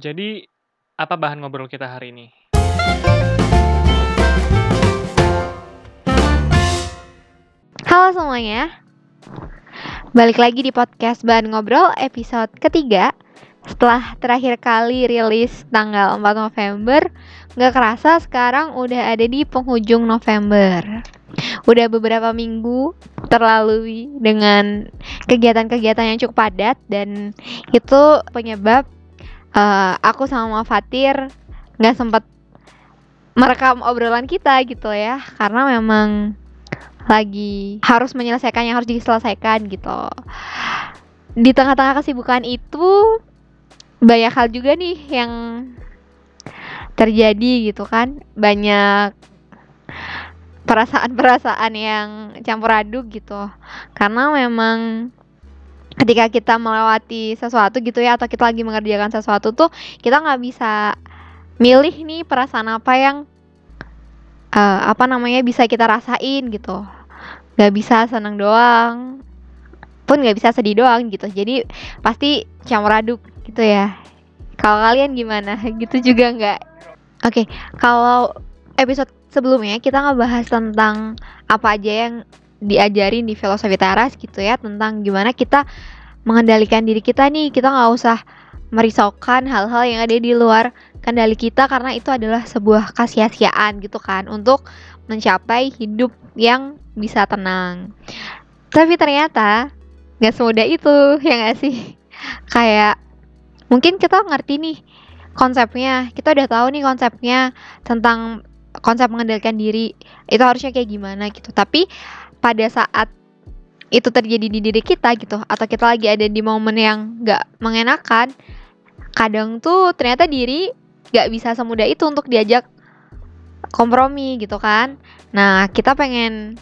Jadi, apa bahan ngobrol kita hari ini? Halo semuanya, balik lagi di podcast Bahan Ngobrol episode ketiga. Setelah terakhir kali rilis tanggal 4 November Gak kerasa sekarang udah ada di penghujung November. Udah beberapa minggu terlalui dengan kegiatan-kegiatan yang cukup padat Dan itu penyebab uh, aku sama Fatir gak sempet merekam obrolan kita gitu ya Karena memang lagi harus menyelesaikan yang harus diselesaikan gitu. Di tengah-tengah kesibukan itu banyak hal juga nih yang terjadi gitu kan. Banyak perasaan-perasaan yang campur aduk gitu. Karena memang ketika kita melewati sesuatu gitu ya atau kita lagi mengerjakan sesuatu tuh kita nggak bisa milih nih perasaan apa yang uh, apa namanya bisa kita rasain gitu. Nggak bisa senang doang pun nggak bisa sedih doang gitu. Jadi pasti campur aduk gitu ya. Kalau kalian gimana? Gitu juga nggak? Oke okay, kalau episode sebelumnya kita ngebahas tentang apa aja yang diajarin di filosofi teras gitu ya tentang gimana kita mengendalikan diri kita nih kita nggak usah merisaukan hal-hal yang ada di luar kendali kita karena itu adalah sebuah kesia-siaan gitu kan untuk mencapai hidup yang bisa tenang. Tapi ternyata nggak semudah itu ya nggak sih? Kayak mungkin kita ngerti nih konsepnya, kita udah tahu nih konsepnya tentang konsep mengendalikan diri itu harusnya kayak gimana gitu. Tapi pada saat itu terjadi di diri kita gitu atau kita lagi ada di momen yang nggak mengenakan kadang tuh ternyata diri nggak bisa semudah itu untuk diajak kompromi gitu kan. Nah kita pengen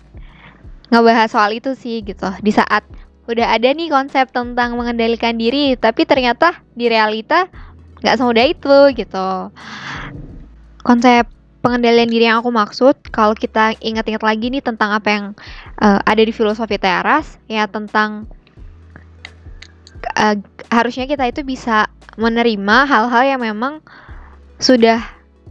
ngebahas soal itu sih gitu. Di saat udah ada nih konsep tentang mengendalikan diri tapi ternyata di realita nggak semudah itu gitu. Konsep pengendalian diri yang aku maksud kalau kita ingat-ingat lagi nih tentang apa yang uh, ada di filosofi teras ya tentang uh, harusnya kita itu bisa menerima hal-hal yang memang sudah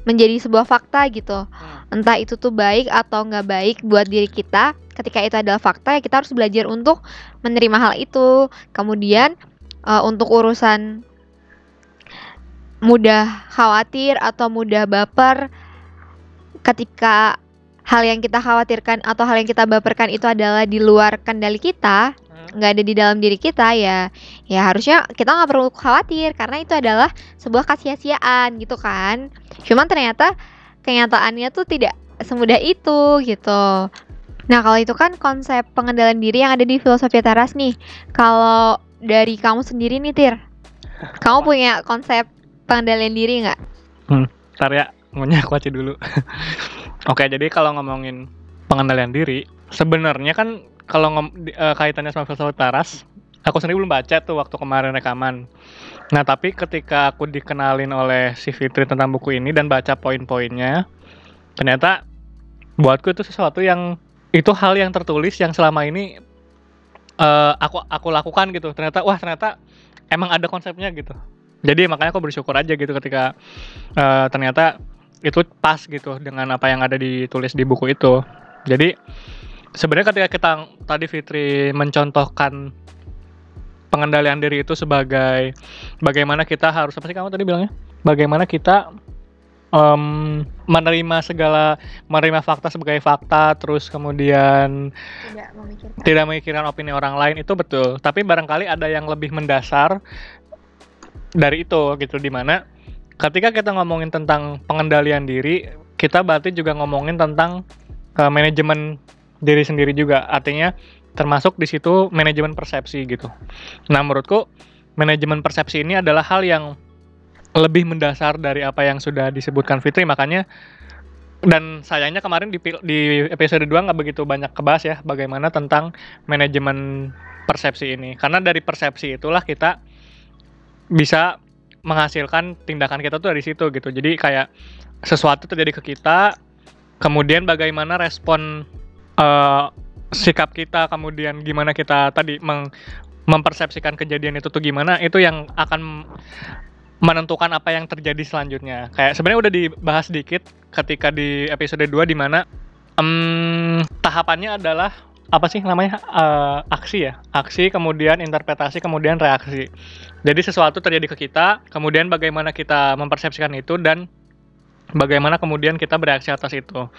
menjadi sebuah fakta gitu. Hmm. Entah itu tuh baik atau nggak baik buat diri kita. Ketika itu adalah fakta ya kita harus belajar untuk menerima hal itu. Kemudian uh, untuk urusan mudah khawatir atau mudah baper ketika hal yang kita khawatirkan atau hal yang kita baperkan itu adalah di luar kendali kita, nggak ada di dalam diri kita ya ya harusnya kita nggak perlu khawatir karena itu adalah sebuah kesia-siaan gitu kan. Cuman ternyata kenyataannya tuh tidak semudah itu gitu. Nah kalau itu kan konsep pengendalian diri yang ada di filosofi teras nih. Kalau dari kamu sendiri nih Tir kamu punya konsep pengendalian diri nggak? Hmm, ntar ya, ngunyah aku dulu. Oke, jadi kalau ngomongin pengendalian diri, sebenarnya kan kalau ngom, uh, kaitannya sama filsafat taras, aku sendiri belum baca tuh waktu kemarin rekaman. Nah, tapi ketika aku dikenalin oleh si Fitri tentang buku ini dan baca poin-poinnya, ternyata buatku itu sesuatu yang itu hal yang tertulis yang selama ini uh, aku aku lakukan gitu. Ternyata wah ternyata emang ada konsepnya gitu. Jadi makanya aku bersyukur aja gitu ketika uh, ternyata itu pas gitu dengan apa yang ada ditulis di buku itu. Jadi sebenarnya ketika kita tadi Fitri mencontohkan pengendalian diri itu sebagai bagaimana kita harus apa sih kamu tadi bilangnya? Bagaimana kita um, menerima segala menerima fakta sebagai fakta terus kemudian tidak memikirkan. tidak memikirkan opini orang lain itu betul tapi barangkali ada yang lebih mendasar dari itu gitu di mana ketika kita ngomongin tentang pengendalian diri kita berarti juga ngomongin tentang uh, manajemen diri sendiri juga. Artinya termasuk di situ manajemen persepsi gitu. Nah, menurutku manajemen persepsi ini adalah hal yang lebih mendasar dari apa yang sudah disebutkan Fitri makanya dan sayangnya kemarin di, di episode 2 nggak begitu banyak kebahas ya bagaimana tentang manajemen persepsi ini karena dari persepsi itulah kita bisa menghasilkan tindakan kita tuh dari situ gitu jadi kayak sesuatu terjadi ke kita kemudian bagaimana respon uh, sikap kita kemudian gimana kita tadi meng mempersepsikan kejadian itu tuh gimana itu yang akan menentukan apa yang terjadi selanjutnya. Kayak sebenarnya udah dibahas sedikit ketika di episode 2 di mana em, tahapannya adalah apa sih namanya Eh, aksi ya? Aksi kemudian interpretasi kemudian reaksi. Jadi sesuatu terjadi ke kita kemudian bagaimana kita mempersepsikan itu dan bagaimana kemudian kita bereaksi atas itu.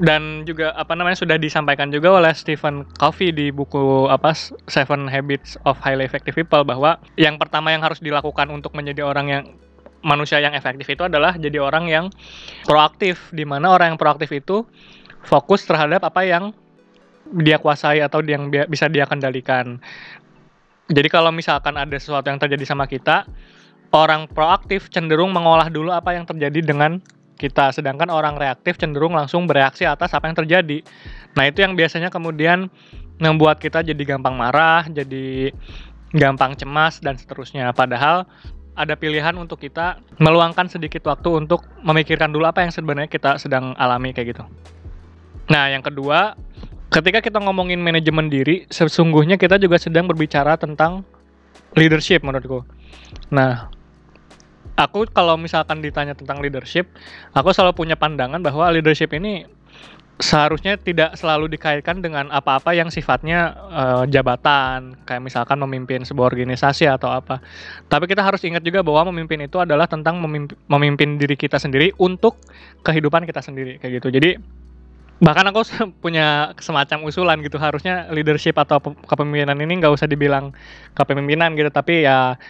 Dan juga apa namanya sudah disampaikan juga oleh Stephen Covey di buku apa Seven Habits of Highly Effective People bahwa yang pertama yang harus dilakukan untuk menjadi orang yang manusia yang efektif itu adalah jadi orang yang proaktif di mana orang yang proaktif itu fokus terhadap apa yang dia kuasai atau yang bi- bisa dia kendalikan. Jadi kalau misalkan ada sesuatu yang terjadi sama kita, orang proaktif cenderung mengolah dulu apa yang terjadi dengan kita, sedangkan orang reaktif cenderung langsung bereaksi atas apa yang terjadi. Nah, itu yang biasanya kemudian membuat kita jadi gampang marah, jadi gampang cemas dan seterusnya. Padahal ada pilihan untuk kita meluangkan sedikit waktu untuk memikirkan dulu apa yang sebenarnya kita sedang alami kayak gitu. Nah, yang kedua, ketika kita ngomongin manajemen diri, sesungguhnya kita juga sedang berbicara tentang leadership menurutku. Nah, aku kalau misalkan ditanya tentang leadership, aku selalu punya pandangan bahwa leadership ini seharusnya tidak selalu dikaitkan dengan apa-apa yang sifatnya eh, jabatan, kayak misalkan memimpin sebuah organisasi atau apa. Tapi kita harus ingat juga bahwa memimpin itu adalah tentang memimpin, memimpin diri kita sendiri untuk kehidupan kita sendiri kayak gitu. Jadi bahkan aku punya semacam usulan gitu harusnya leadership atau pe- kepemimpinan ini nggak usah dibilang kepemimpinan gitu tapi ya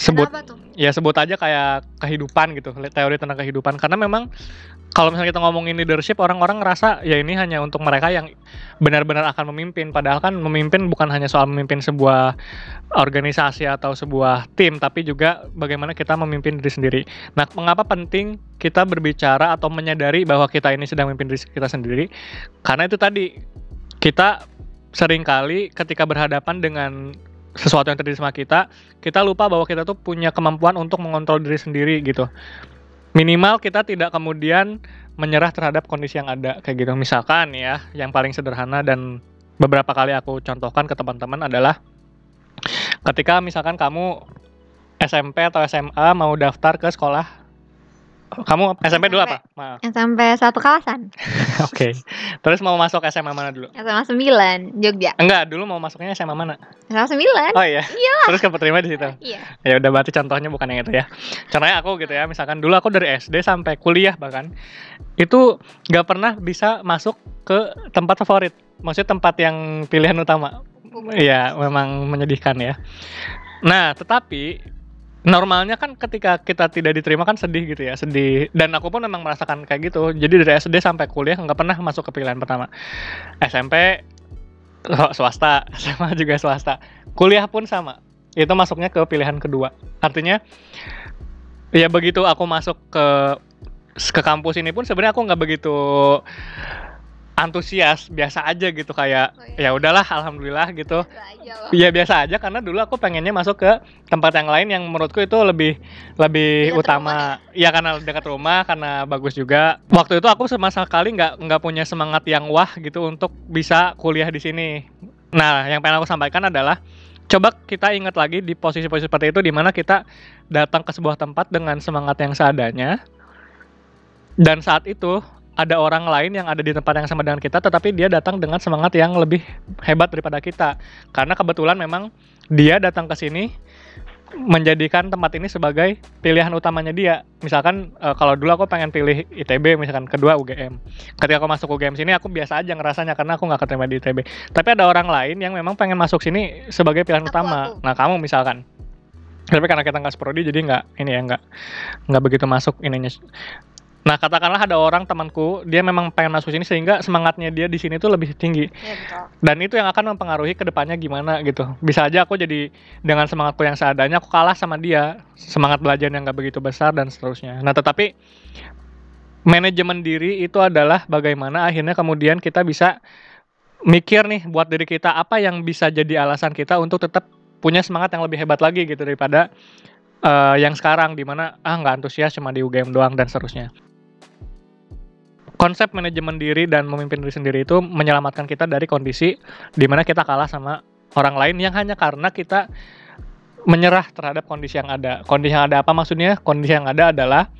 sebut ya sebut aja kayak kehidupan gitu teori tentang kehidupan. Karena memang kalau misalnya kita ngomongin leadership orang-orang ngerasa ya ini hanya untuk mereka yang benar-benar akan memimpin. Padahal kan memimpin bukan hanya soal memimpin sebuah organisasi atau sebuah tim tapi juga bagaimana kita memimpin diri sendiri. Nah mengapa penting kita berbicara atau menyadari bahwa kita ini sedang memimpin diri kita sendiri? Karena itu tadi kita sering kali ketika berhadapan dengan sesuatu yang terjadi sama kita kita lupa bahwa kita tuh punya kemampuan untuk mengontrol diri sendiri gitu. Minimal kita tidak kemudian menyerah terhadap kondisi yang ada kayak gitu. Misalkan ya yang paling sederhana dan beberapa kali aku contohkan ke teman-teman adalah ketika misalkan kamu SMP atau SMA mau daftar ke sekolah kamu SMP dulu apa? Maaf. SMP satu kalasan. Oke. Terus mau masuk SMA mana dulu? SMA 9 Jogja. Enggak, dulu mau masuknya SMA mana? SMA 9. Oh iya. Terus keterima di situ. Iya. Ya udah berarti contohnya bukan yang itu ya. Contohnya aku gitu ya, misalkan dulu aku dari SD sampai kuliah bahkan itu nggak pernah bisa masuk ke tempat favorit. Maksudnya tempat yang pilihan utama. Iya, memang menyedihkan ya. Nah, tetapi normalnya kan ketika kita tidak diterima kan sedih gitu ya, sedih. Dan aku pun memang merasakan kayak gitu. Jadi dari SD sampai kuliah nggak pernah masuk ke pilihan pertama. SMP sw- swasta, SMA juga swasta. Kuliah pun sama. Itu masuknya ke pilihan kedua. Artinya ya begitu aku masuk ke ke kampus ini pun sebenarnya aku nggak begitu antusias, biasa aja gitu kayak Oh, iya. ya udahlah alhamdulillah gitu. Iya biasa aja karena dulu aku pengennya masuk ke tempat yang lain yang menurutku itu lebih lebih Dekat utama. Iya karena dekat rumah karena bagus juga. Waktu itu aku sama sekali nggak nggak punya semangat yang wah gitu untuk bisa kuliah di sini. Nah yang pengen aku sampaikan adalah coba kita ingat lagi di posisi-posisi seperti itu di mana kita datang ke sebuah tempat dengan semangat yang seadanya dan saat itu ada orang lain yang ada di tempat yang sama dengan kita tetapi dia datang dengan semangat yang lebih hebat daripada kita. Karena kebetulan memang dia datang ke sini menjadikan tempat ini sebagai pilihan utamanya dia. Misalkan eh, kalau dulu aku pengen pilih ITB misalkan kedua UGM ketika aku masuk UGM sini aku biasa aja ngerasanya karena aku nggak keterima di ITB tapi ada orang lain yang memang pengen masuk sini sebagai pilihan Aku, utama. aku. nah kamu misalkan. Tapi karena kita nggak seprodi jadi nggak ini ya nggak nggak begitu masuk ininya Nah, katakanlah ada orang temanku, dia memang pengen masuk sini sehingga semangatnya dia di sini tuh lebih tinggi. Iya betul. Dan itu yang akan mempengaruhi ke depannya gimana gitu. Bisa aja aku jadi dengan semangatku yang seadanya aku kalah sama dia. Semangat belajar yang nggak begitu besar dan seterusnya. Nah, tetapi manajemen diri itu adalah bagaimana akhirnya kemudian kita bisa mikir nih buat diri kita apa yang bisa jadi alasan kita untuk tetap punya semangat yang lebih hebat lagi gitu daripada eh, yang sekarang di mana ah nggak antusias cuma di UGM doang dan seterusnya konsep manajemen diri dan memimpin diri sendiri itu menyelamatkan kita dari kondisi di mana kita kalah sama orang lain yang hanya karena kita menyerah terhadap kondisi yang ada. Kondisi yang ada apa maksudnya? Kondisi yang ada adalah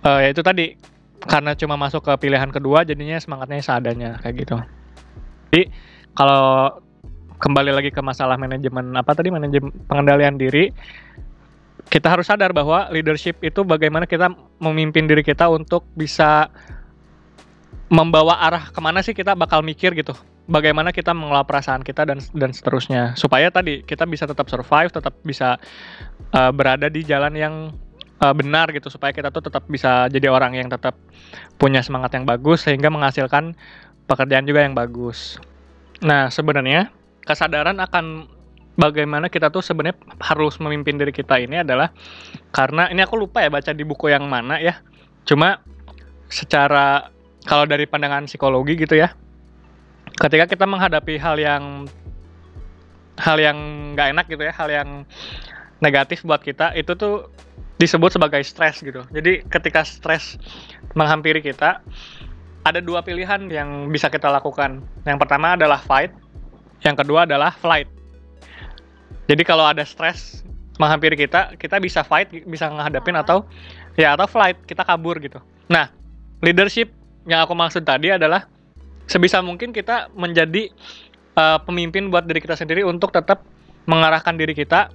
uh, ya itu tadi karena cuma masuk ke pilihan kedua jadinya semangatnya seadanya kayak gitu. Jadi kalau kembali lagi ke masalah manajemen apa tadi manajemen pengendalian diri kita harus sadar bahwa leadership itu bagaimana kita memimpin diri kita untuk bisa membawa arah ke mana sih kita bakal mikir gitu? Bagaimana kita mengelola perasaan kita dan dan seterusnya? Supaya tadi kita bisa tetap survive tetap bisa uh, berada di jalan yang uh, benar gitu. Supaya kita tuh tetap bisa jadi orang yang tetap punya semangat yang bagus sehingga menghasilkan pekerjaan juga yang bagus. Nah sebenarnya kesadaran akan bagaimana kita tuh sebenarnya harus memimpin diri kita ini adalah karena ini aku lupa ya baca di buku yang mana ya. Cuma secara kalau dari pandangan psikologi gitu ya. Ketika kita menghadapi hal yang hal yang nggak enak gitu ya, hal yang negatif buat kita itu tuh disebut sebagai stres gitu. Jadi ketika stres menghampiri kita, ada dua pilihan yang bisa kita lakukan. Yang pertama adalah fight, yang kedua adalah flight. Jadi kalau ada stres menghampiri kita, kita bisa fight, bisa menghadapin atau ya atau flight, kita kabur gitu. Nah, leadership yang aku maksud tadi adalah sebisa mungkin kita menjadi uh, pemimpin buat diri kita sendiri untuk tetap mengarahkan diri kita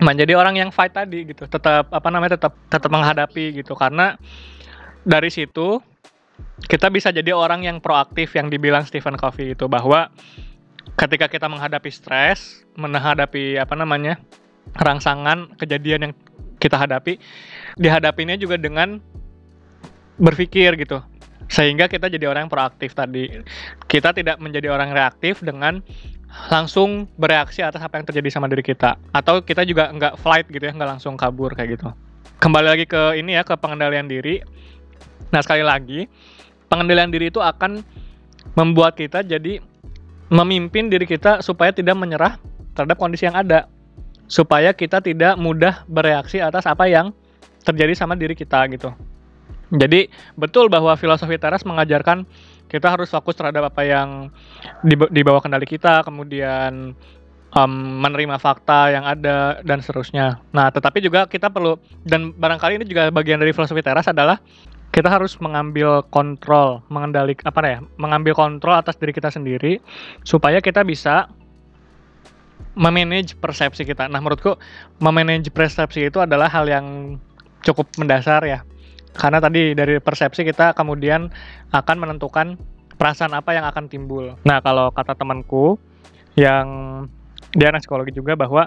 menjadi orang yang fight tadi gitu. Tetap apa namanya tetap tetap menghadapi gitu karena dari situ kita bisa jadi orang yang proaktif yang dibilang Stephen Covey itu bahwa ketika kita menghadapi stres, menghadapi apa namanya rangsangan kejadian yang kita hadapi, dihadapinya juga dengan berpikir gitu, sehingga kita jadi orang yang proaktif tadi. Kita tidak menjadi orang reaktif dengan langsung bereaksi atas apa yang terjadi sama diri kita, atau kita juga nggak flight gitu ya, nggak langsung kabur kayak gitu. Kembali lagi ke ini ya ke pengendalian diri. Nah sekali lagi pengendalian diri itu akan membuat kita jadi memimpin diri kita supaya tidak menyerah terhadap kondisi yang ada. Supaya kita tidak mudah bereaksi atas apa yang terjadi sama diri kita gitu. Jadi betul bahwa filosofi teras mengajarkan kita harus fokus terhadap apa yang di, bawah kendali kita, kemudian um, menerima fakta yang ada dan seterusnya. Nah, tetapi juga kita perlu dan barangkali ini juga bagian dari filosofi teras adalah kita harus mengambil kontrol, mengendalik apa ya, mengambil kontrol atas diri kita sendiri supaya kita bisa memanage persepsi kita. Nah, menurutku memanage persepsi itu adalah hal yang cukup mendasar ya. Karena tadi dari persepsi kita kemudian akan menentukan perasaan apa yang akan timbul. Nah, kalau kata temanku yang dia anak psikologi juga bahwa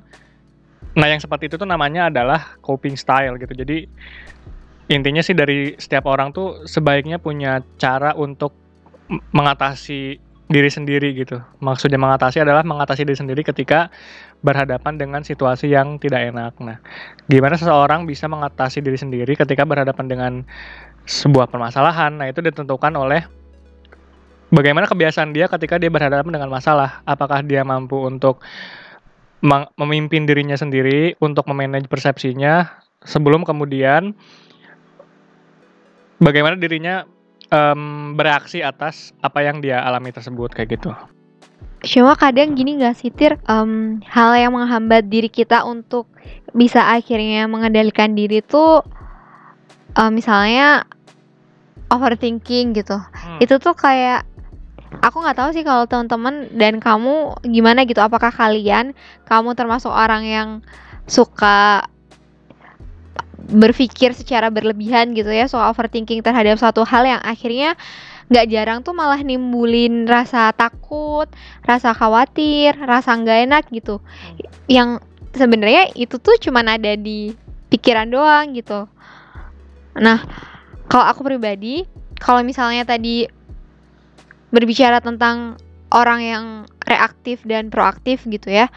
nah yang seperti itu tuh namanya adalah coping style gitu. Jadi intinya sih dari setiap orang tuh sebaiknya punya cara untuk mengatasi diri sendiri gitu. Maksudnya mengatasi adalah mengatasi diri sendiri ketika berhadapan dengan situasi yang tidak enak. Nah, gimana seseorang bisa mengatasi diri sendiri ketika berhadapan dengan sebuah permasalahan? Nah, itu ditentukan oleh bagaimana kebiasaan dia ketika dia berhadapan dengan masalah. Apakah dia mampu untuk memimpin dirinya sendiri untuk memanage persepsinya sebelum kemudian bagaimana dirinya um, bereaksi atas apa yang dia alami tersebut kayak gitu. Cuma kadang gini gak sih Tir, um, hal yang menghambat diri kita untuk bisa akhirnya mengendalikan diri tuh um, misalnya overthinking gitu. Hmm. Itu tuh kayak aku nggak tahu sih kalau teman-teman dan kamu gimana gitu. Apakah kalian kamu termasuk orang yang suka berpikir secara berlebihan gitu ya soal overthinking terhadap suatu hal yang akhirnya nggak jarang tuh malah nimbulin rasa takut, rasa khawatir, rasa nggak enak gitu. Yang sebenarnya itu tuh cuman ada di pikiran doang gitu. Nah, kalau aku pribadi, kalau misalnya tadi berbicara tentang orang yang reaktif dan proaktif gitu ya.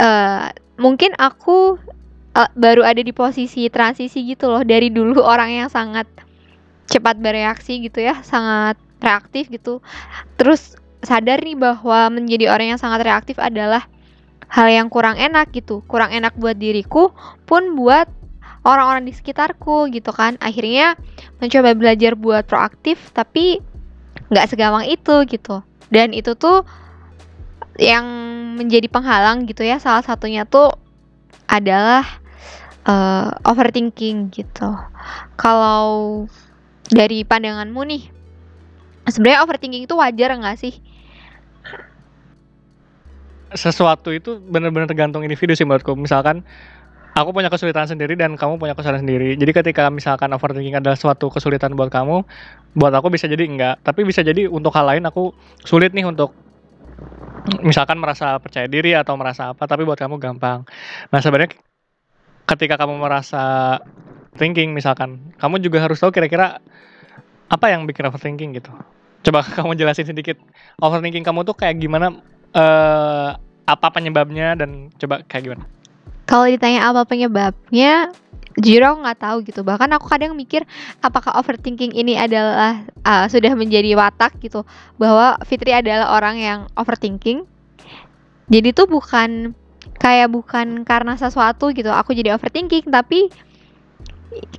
Uh, mungkin aku uh, baru ada di posisi transisi gitu loh dari dulu orang yang sangat cepat bereaksi gitu ya, sangat reaktif gitu. Terus sadar nih bahwa menjadi orang yang sangat reaktif adalah hal yang kurang enak gitu, kurang enak buat diriku pun buat orang-orang di sekitarku gitu kan. Akhirnya mencoba belajar buat proaktif tapi nggak segampang itu gitu. Dan itu tuh yang menjadi penghalang gitu ya salah satunya tuh adalah uh, overthinking gitu. Kalau dari pandanganmu nih, sebenarnya overthinking itu wajar nggak sih? Sesuatu itu benar-benar tergantung individu sih menurutku. Misalkan aku punya kesulitan sendiri dan kamu punya kesulitan sendiri. Jadi ketika misalkan overthinking adalah suatu kesulitan buat kamu, buat aku bisa jadi enggak. Tapi bisa jadi untuk hal lain aku sulit nih untuk misalkan merasa percaya diri atau merasa apa, tapi buat kamu gampang. Nah sebenarnya ketika kamu merasa thinking misalkan, kamu juga harus tahu kira-kira apa yang bikin overthinking gitu. Coba kamu jelasin sedikit overthinking kamu tuh kayak gimana, uh, apa penyebabnya dan coba kayak gimana? Kalau ditanya apa penyebabnya, jujur aku nggak tahu gitu. Bahkan aku kadang mikir apakah overthinking ini adalah uh, sudah menjadi watak gitu bahwa Fitri adalah orang yang overthinking. Jadi tuh bukan kayak bukan karena sesuatu gitu aku jadi overthinking tapi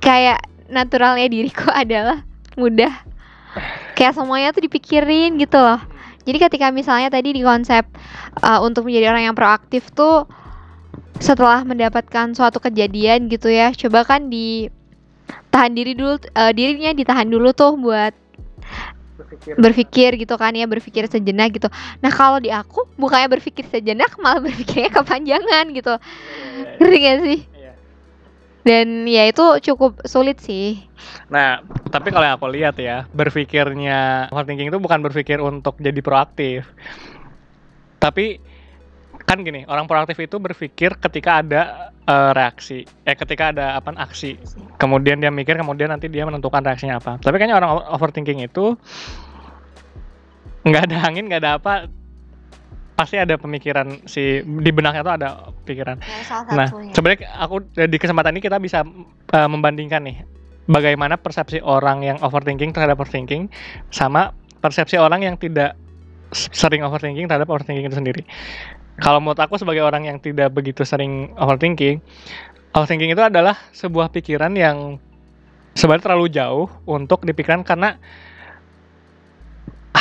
kayak naturalnya diriku adalah mudah kayak semuanya tuh dipikirin gitu loh. Jadi ketika misalnya tadi di konsep uh, untuk menjadi orang yang proaktif tuh setelah mendapatkan suatu kejadian gitu ya coba kan di tahan diri dulu uh, dirinya ditahan dulu tuh buat berpikir. berpikir gitu kan ya berpikir sejenak gitu nah kalau di aku bukannya berpikir sejenak malah berpikirnya kepanjangan gitu iya, ngerti gak sih iya. Dan ya itu cukup sulit sih. Nah tapi kalau yang aku lihat ya berpikirnya overthinking itu bukan berpikir untuk jadi proaktif. Tapi kan gini orang proaktif itu berpikir ketika ada uh, reaksi eh ketika ada apa aksi. Kemudian dia mikir kemudian nanti dia menentukan reaksinya apa. Tapi kayaknya orang overthinking itu nggak ada angin nggak ada apa pasti ada pemikiran si di benaknya tuh ada pikiran. Ya, nah, sebenarnya aku di kesempatan ini kita bisa uh, membandingkan nih bagaimana persepsi orang yang overthinking terhadap overthinking sama persepsi orang yang tidak sering overthinking terhadap overthinking itu sendiri kalau menurut aku sebagai orang yang tidak begitu sering overthinking, overthinking itu adalah sebuah pikiran yang sebenarnya terlalu jauh untuk dipikirkan karena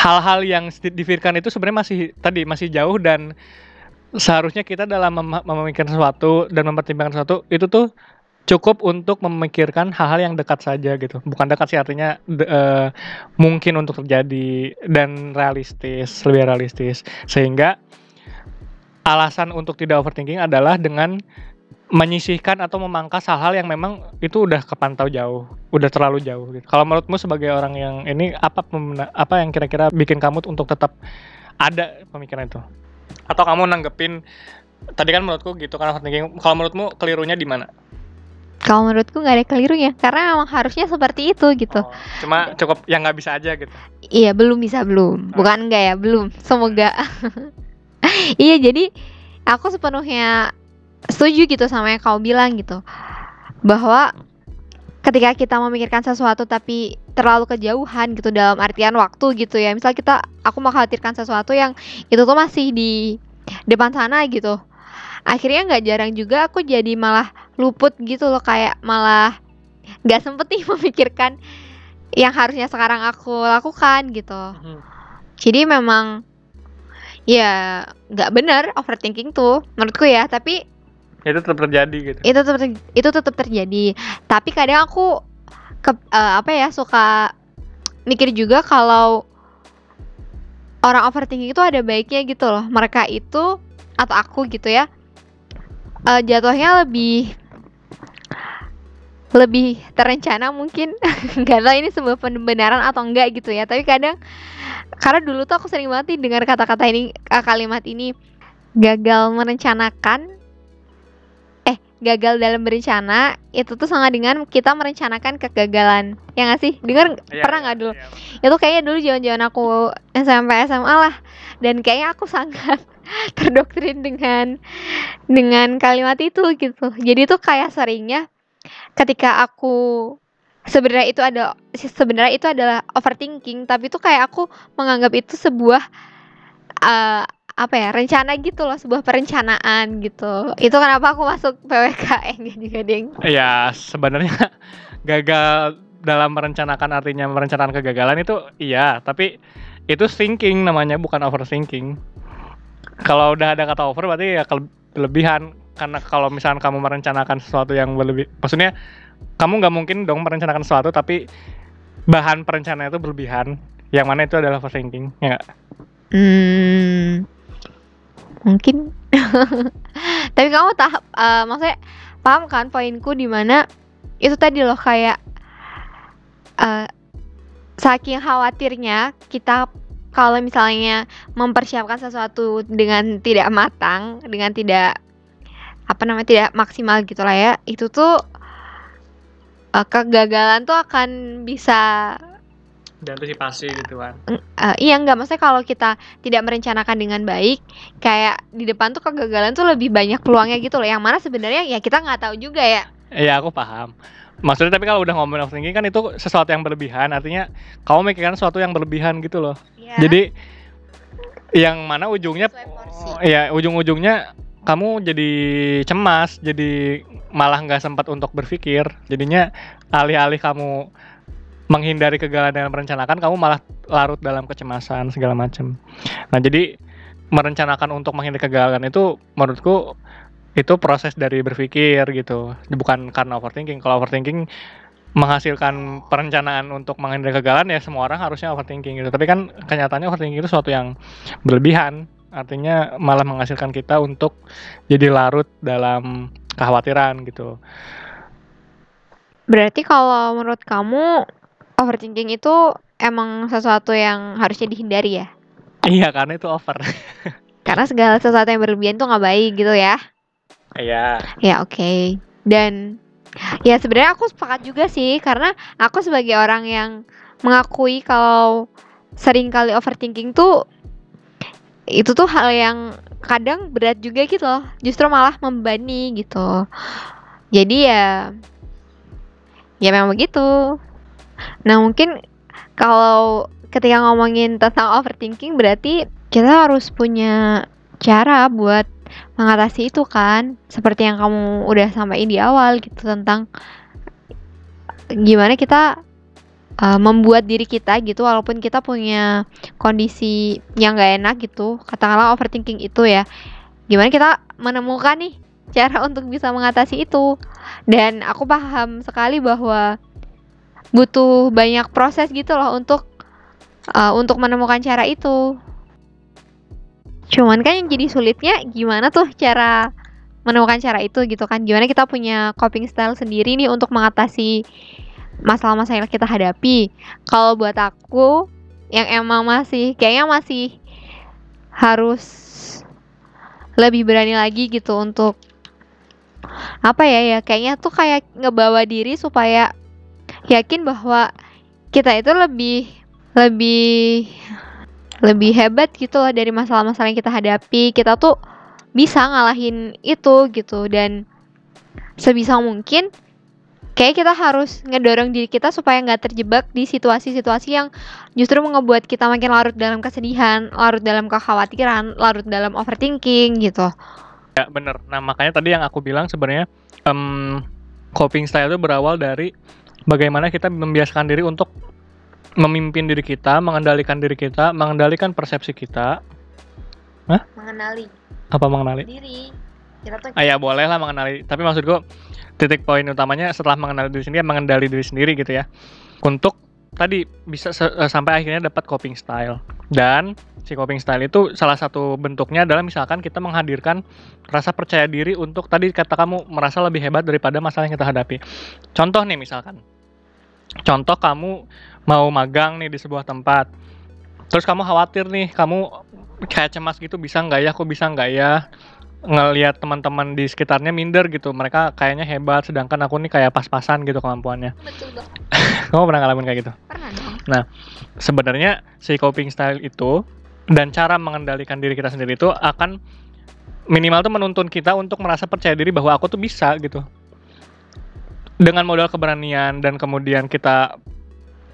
hal-hal yang dipikirkan itu sebenarnya masih tadi masih jauh dan seharusnya kita dalam mem memikirkan sesuatu dan mempertimbangkan sesuatu itu tuh cukup untuk memikirkan hal-hal yang dekat saja gitu. Bukan dekat sih artinya de, uh, mungkin untuk terjadi dan realistis, lebih realistis. Sehingga alasan untuk tidak overthinking adalah dengan menyisihkan atau memangkas hal-hal yang memang itu udah kepantau jauh, udah terlalu jauh. Gitu. Kalau menurutmu sebagai orang yang ini apa apa yang kira-kira bikin kamu untuk tetap ada pemikiran itu? Atau kamu nanggepin tadi kan menurutku gitu kan overthinking. Kalau menurutmu kelirunya di mana? Kalau menurutku nggak ada kelirunya karena memang harusnya seperti itu gitu. Oh, cuma cukup yang nggak bisa aja gitu. Iya belum bisa belum, bukan enggak ya belum. Semoga. iya jadi aku sepenuhnya setuju gitu sama yang kau bilang gitu. Bahwa ketika kita memikirkan sesuatu tapi terlalu kejauhan gitu dalam artian waktu gitu ya. Misal kita aku mengkhawatirkan sesuatu yang itu tuh masih di depan sana gitu. Akhirnya nggak jarang juga aku jadi malah luput gitu loh kayak malah nggak sempet nih memikirkan yang harusnya sekarang aku lakukan gitu. Hmm. jadi memang ya nggak benar overthinking tuh menurutku ya. Tapi itu tetap terjadi gitu. Itu tetap itu tetap terjadi. Tapi kadang aku ke uh, apa ya suka mikir juga kalau orang overthinking itu ada baiknya gitu loh. Mereka itu atau aku gitu ya uh, jatuhnya lebih lebih terencana mungkin. Nggak tahu ini sebuah pembenaran atau enggak gitu ya. Tapi kadang karena dulu tuh aku sering banget dengar kata-kata ini kalimat ini gagal merencanakan eh gagal dalam berencana itu tuh sama dengan kita merencanakan kegagalan. Ya nggak sih? Dengar ya, pernah nggak ya, dulu ya. itu kayaknya dulu jaman-jaman aku SMP SMA lah. Dan kayaknya aku sangat terdoktrin dengan dengan kalimat itu gitu. Jadi tuh kayak seringnya ketika aku sebenarnya itu ada sebenarnya itu adalah overthinking tapi itu kayak aku menganggap itu sebuah uh, apa ya rencana gitu loh sebuah perencanaan gitu. Itu kenapa aku masuk PWKN juga ding ya sebenarnya gagal dalam merencanakan artinya merencanakan kegagalan itu iya. Tapi itu thinking namanya bukan overthinking. Kalau udah ada kata over berarti ya kelebihan. Karena kalau misalkan kamu merencanakan sesuatu yang berlebih maksudnya kamu nggak mungkin dong merencanakan sesuatu tapi bahan perencanaan itu berlebihan. Yang mana itu adalah overthinking ya? Hmm, mungkin. Tapi kamu tahap uh, maksudnya paham kan poinku di mana itu tadi loh kayak uh, saking khawatirnya kita kalau misalnya mempersiapkan sesuatu dengan tidak matang, dengan tidak apa namanya tidak maksimal gitu lah ya, itu tuh uh, kegagalan tuh akan bisa diantisipasi gitu kan. Uh, iya nggak maksudnya kalau kita tidak merencanakan dengan baik kayak di depan tuh kegagalan tuh lebih banyak peluangnya gitu loh. Yang mana sebenarnya ya kita nggak tahu juga ya. Iya aku paham. Maksudnya tapi kalau udah ngomongin overthinking kan itu sesuatu yang berlebihan. Artinya kamu mikirkan sesuatu yang berlebihan gitu loh. Yeah. jadi yang mana ujungnya oh, ya ujung-ujungnya kamu jadi cemas jadi malah nggak sempat untuk berpikir. Jadinya alih-alih kamu menghindari kegagalan dengan merencanakan kamu malah larut dalam kecemasan segala macam. Nah jadi merencanakan untuk menghindari kegagalan itu menurutku itu proses dari berpikir gitu. Bukan karena overthinking. Kalau overthinking menghasilkan perencanaan untuk menghindari kegagalan ya semua orang harusnya overthinking gitu. Tapi kan kenyataannya overthinking itu sesuatu yang berlebihan. Artinya malah menghasilkan kita untuk jadi larut dalam kekhawatiran gitu. Berarti kalau menurut kamu overthinking itu emang sesuatu yang harusnya dihindari ya? Iya, karena itu over. karena segala sesuatu yang berlebihan tuh nggak baik gitu ya? Iya. Ya oke. Okay. Dan ya sebenarnya aku sepakat juga sih karena aku sebagai orang yang mengakui kalau sering kali overthinking tuh itu tuh hal yang kadang berat juga gitu loh. Justru malah membebani gitu. Jadi ya ya memang begitu. Nah, mungkin kalau ketika ngomongin tentang overthinking berarti kita harus punya cara buat mengatasi itu kan? Seperti yang kamu udah sampaikan di awal gitu tentang gimana kita uh, membuat diri kita gitu walaupun kita punya kondisi yang gak enak gitu katakanlah overthinking itu ya. Gimana kita menemukan nih cara untuk bisa mengatasi itu? Dan aku paham sekali bahwa butuh banyak proses gitu loh untuk uh, untuk menemukan cara itu. Cuman kan yang jadi sulitnya gimana tuh cara menemukan cara itu gitu kan. Gimana kita punya coping style sendiri nih untuk mengatasi masalah-masalah yang kita hadapi. Kalau buat aku yang emang masih kayaknya masih harus lebih berani lagi gitu untuk apa ya ya kayaknya tuh kayak ngebawa diri supaya yakin bahwa kita itu lebih lebih lebih hebat gitu loh dari masalah-masalah yang kita hadapi kita tuh bisa ngalahin itu gitu dan sebisa mungkin kayak kita harus ngedorong diri kita supaya nggak terjebak di situasi-situasi yang justru ngebuat kita makin larut dalam kesedihan, larut dalam kekhawatiran, larut dalam overthinking gitu. Ya bener. Nah makanya tadi yang aku bilang sebenarnya um, coping style itu berawal dari bagaimana kita membiasakan diri untuk memimpin diri kita, mengendalikan diri kita, mengendalikan persepsi kita. Hah? Mengenali. Apa mengenali? Diri. Kita tuh ah, ya boleh lah mengenali. Tapi maksudku titik poin utamanya setelah mengenali diri sendiri, mengendali diri sendiri gitu ya. Untuk tadi bisa uh, sampai akhirnya dapat coping style. Dan si coping style itu salah satu bentuknya adalah misalkan kita menghadirkan rasa percaya diri untuk tadi kata kamu merasa lebih hebat daripada masalah yang kita hadapi. Contoh nih misalkan. Contoh kamu mau magang nih di sebuah tempat. Terus kamu khawatir nih, kamu kayak cemas gitu bisa nggak ya, aku bisa nggak ya ngelihat teman-teman di sekitarnya minder gitu mereka kayaknya hebat sedangkan aku nih kayak pas-pasan gitu kemampuannya betul kamu pernah ngalamin kayak gitu? Pernah dong. Nah sebenarnya si coping style itu dan cara mengendalikan diri kita sendiri itu akan minimal tuh menuntun kita untuk merasa percaya diri bahwa aku tuh bisa gitu. Dengan modal keberanian dan kemudian kita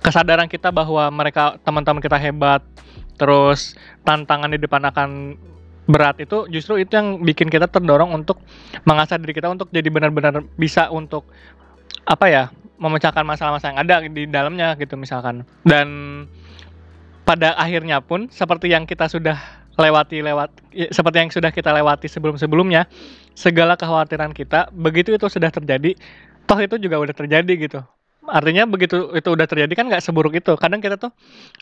kesadaran kita bahwa mereka teman-teman kita hebat terus tantangan di depan akan berat itu justru itu yang bikin kita terdorong untuk mengasah diri kita untuk jadi benar-benar bisa untuk apa ya memecahkan masalah-masalah yang ada di dalamnya gitu misalkan. Dan pada akhirnya pun seperti yang kita sudah lewati lewat ya, seperti yang sudah kita lewati sebelum-sebelumnya segala kekhawatiran kita begitu itu sudah terjadi toh itu juga udah terjadi gitu. Artinya begitu itu udah terjadi kan nggak seburuk itu. Kadang kita tuh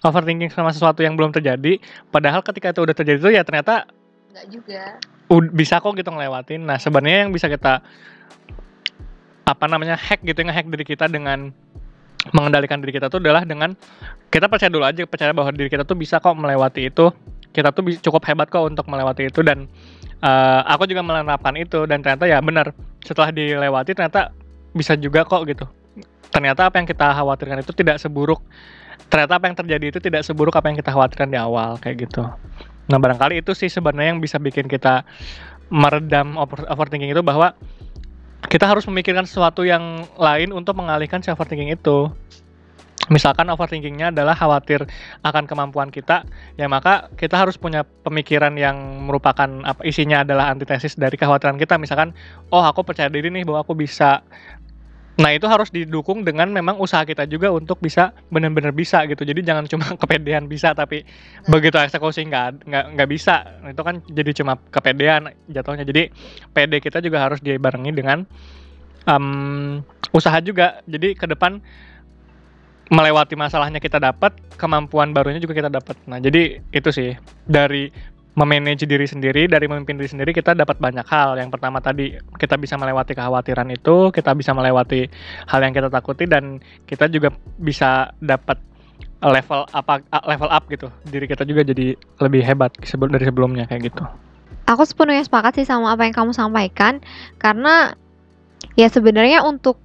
overthinking sama sesuatu yang belum terjadi padahal ketika itu udah terjadi itu ya ternyata nggak juga. bisa kok gitu ngelewatin. Nah sebenarnya yang bisa kita apa namanya hack gitu nge-hack diri kita dengan mengendalikan diri kita tuh adalah dengan kita percaya dulu aja percaya bahwa diri kita tuh bisa kok melewati itu. Kita tuh cukup hebat kok untuk melewati itu dan eh, aku juga menerapkan itu dan ternyata ya benar setelah dilewati ternyata bisa juga kok gitu. Ternyata apa yang kita khawatirkan itu tidak seburuk ternyata apa yang terjadi itu tidak seburuk apa yang kita khawatirkan di awal kayak gitu. Nah barangkali itu sih sebenarnya yang bisa bikin kita meredam over- overthinking itu bahwa kita harus memikirkan sesuatu yang lain untuk mengalihkan si overthinking itu. Misalkan overthinkingnya adalah khawatir akan kemampuan kita ya maka kita harus punya pemikiran yang merupakan apa isinya adalah antitesis dari kekhawatiran kita. Misalkan oh aku percaya diri nih bahwa aku bisa nah itu harus didukung dengan memang usaha kita juga untuk bisa benar-benar bisa gitu. Jadi jangan cuma kepedean bisa tapi begitu eksekusi nggak nggak nggak bisa. Itu kan jadi cuma kepedean jatuhnya. Jadi PD kita juga harus dibarengi dengan em, usaha juga. Jadi ke depan melewati masalahnya kita dapat kemampuan barunya juga kita dapat. Nah jadi itu sih. Dari memanage diri sendiri dari memimpin diri sendiri kita dapat banyak hal. Yang pertama tadi kita bisa melewati kekhawatiran itu kita bisa melewati hal yang kita takuti dan kita juga bisa dapat level apa level up gitu. Diri kita juga jadi lebih hebat dari sebelumnya kayak gitu. Aku sepenuhnya sepakat sih sama apa yang kamu sampaikan karena ya sebenarnya untuk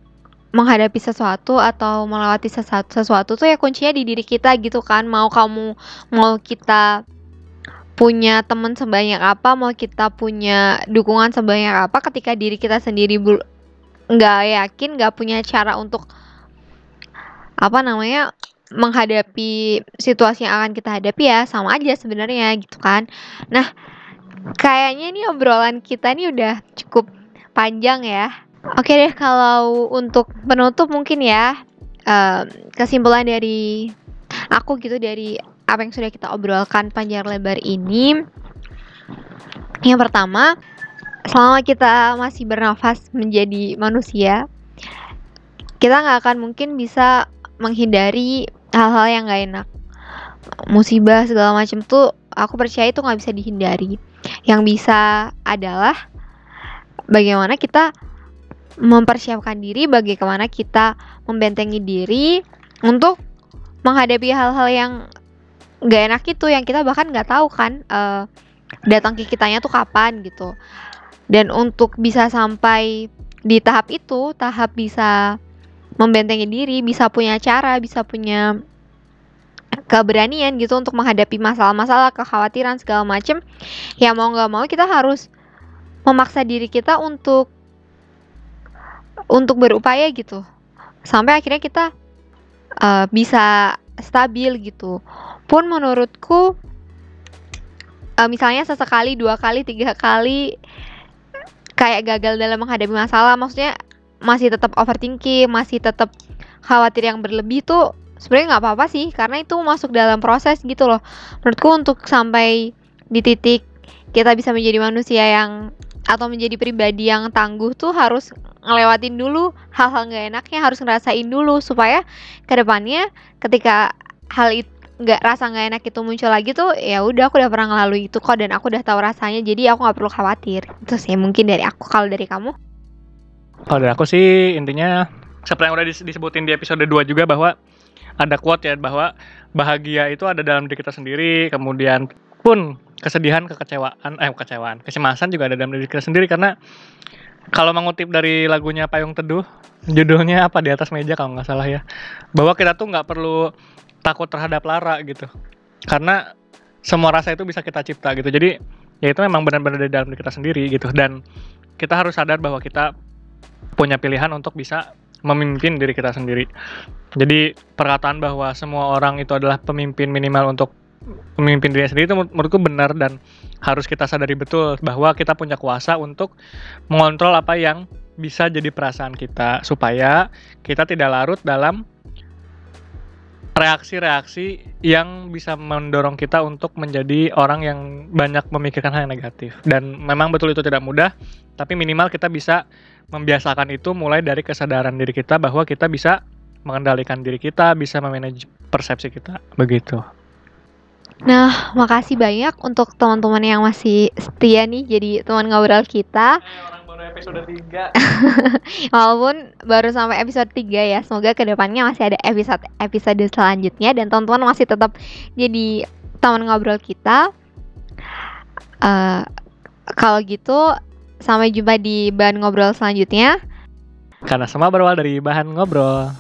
menghadapi sesuatu atau melewati sesuatu, sesuatu tuh ya kuncinya di diri kita gitu kan. Mau kamu mau kita punya teman sebanyak apa mau kita punya dukungan sebanyak apa ketika diri kita sendiri nggak yakin nggak punya cara untuk apa namanya menghadapi situasi yang akan kita hadapi ya sama aja sebenarnya gitu kan. Nah kayaknya nih obrolan kita nih udah cukup panjang ya. Oke deh, kalau untuk penutup mungkin ya em, kesimpulan dari aku gitu dari apa yang sudah kita obrolkan panjang lebar ini. Yang pertama, selama kita masih bernafas menjadi manusia, kita nggak akan mungkin bisa menghindari hal-hal yang nggak enak. Musibah segala macam tuh aku percaya itu nggak bisa dihindari. Yang bisa adalah bagaimana kita mempersiapkan diri bagaimana kita membentengi diri untuk menghadapi hal-hal yang gak enak itu yang kita bahkan nggak tahu kan eh, datang ke kitanya tuh kapan gitu. Dan untuk bisa sampai di tahap itu tahap bisa membentengi diri bisa punya cara bisa punya keberanian gitu untuk menghadapi masalah-masalah kekhawatiran segala macem ya mau nggak mau kita harus memaksa diri kita untuk untuk berupaya gitu. Sampai akhirnya kita uh, bisa stabil gitu pun menurutku uh, misalnya sesekali dua kali tiga kali kayak gagal dalam menghadapi masalah maksudnya masih tetap overthinking masih tetap khawatir yang berlebih tuh sebenarnya nggak apa-apa sih karena itu masuk dalam proses gitu loh. Menurutku untuk sampai di titik kita bisa menjadi manusia yang atau menjadi pribadi yang tangguh tuh harus ngelewatin dulu hal-hal nggak enaknya harus ngerasain dulu supaya ke depannya ketika hal itu nggak rasa nggak enak itu muncul lagi tuh ya udah aku udah pernah ngelalui itu kok dan aku udah tahu rasanya jadi aku nggak perlu khawatir. Itu sih mungkin dari aku kalau dari kamu? Kalau dari aku sih intinya seperti yang udah dis- disebutin di episode 2 juga bahwa ada quote ya bahwa bahagia itu ada dalam diri kita sendiri, kemudian pun kesedihan, kekecewaan, eh kekecewaan, kecemasan juga ada dalam diri kita sendiri karena kalau mengutip dari lagunya Payung Teduh, judulnya apa di atas meja kalau nggak salah ya, bahwa kita tuh nggak perlu takut terhadap lara gitu, karena semua rasa itu bisa kita cipta gitu. Jadi ya itu memang benar-benar dari dalam diri kita sendiri gitu dan kita harus sadar bahwa kita punya pilihan untuk bisa memimpin diri kita sendiri. Jadi perkataan bahwa semua orang itu adalah pemimpin minimal untuk memimpin diri sendiri itu menur- menurutku benar dan harus kita sadari betul bahwa kita punya kuasa untuk mengontrol apa yang bisa jadi perasaan kita supaya kita tidak larut dalam reaksi-reaksi yang bisa mendorong kita untuk menjadi orang yang banyak memikirkan hal yang negatif. Dan memang betul itu tidak mudah, tapi minimal kita bisa membiasakan itu mulai dari kesadaran diri kita bahwa kita bisa mengendalikan diri kita, bisa memanage persepsi kita. Begitu. Nah, makasih banyak untuk teman-teman yang masih setia nih jadi teman ngobrol kita. Episode 3. Walaupun baru sampai episode 3 ya. Semoga ke depannya masih ada episode episode selanjutnya dan teman-teman masih tetap jadi teman ngobrol kita. Eh, kalau gitu sampai jumpa di bahan ngobrol selanjutnya. Karena semua berawal dari bahan ngobrol.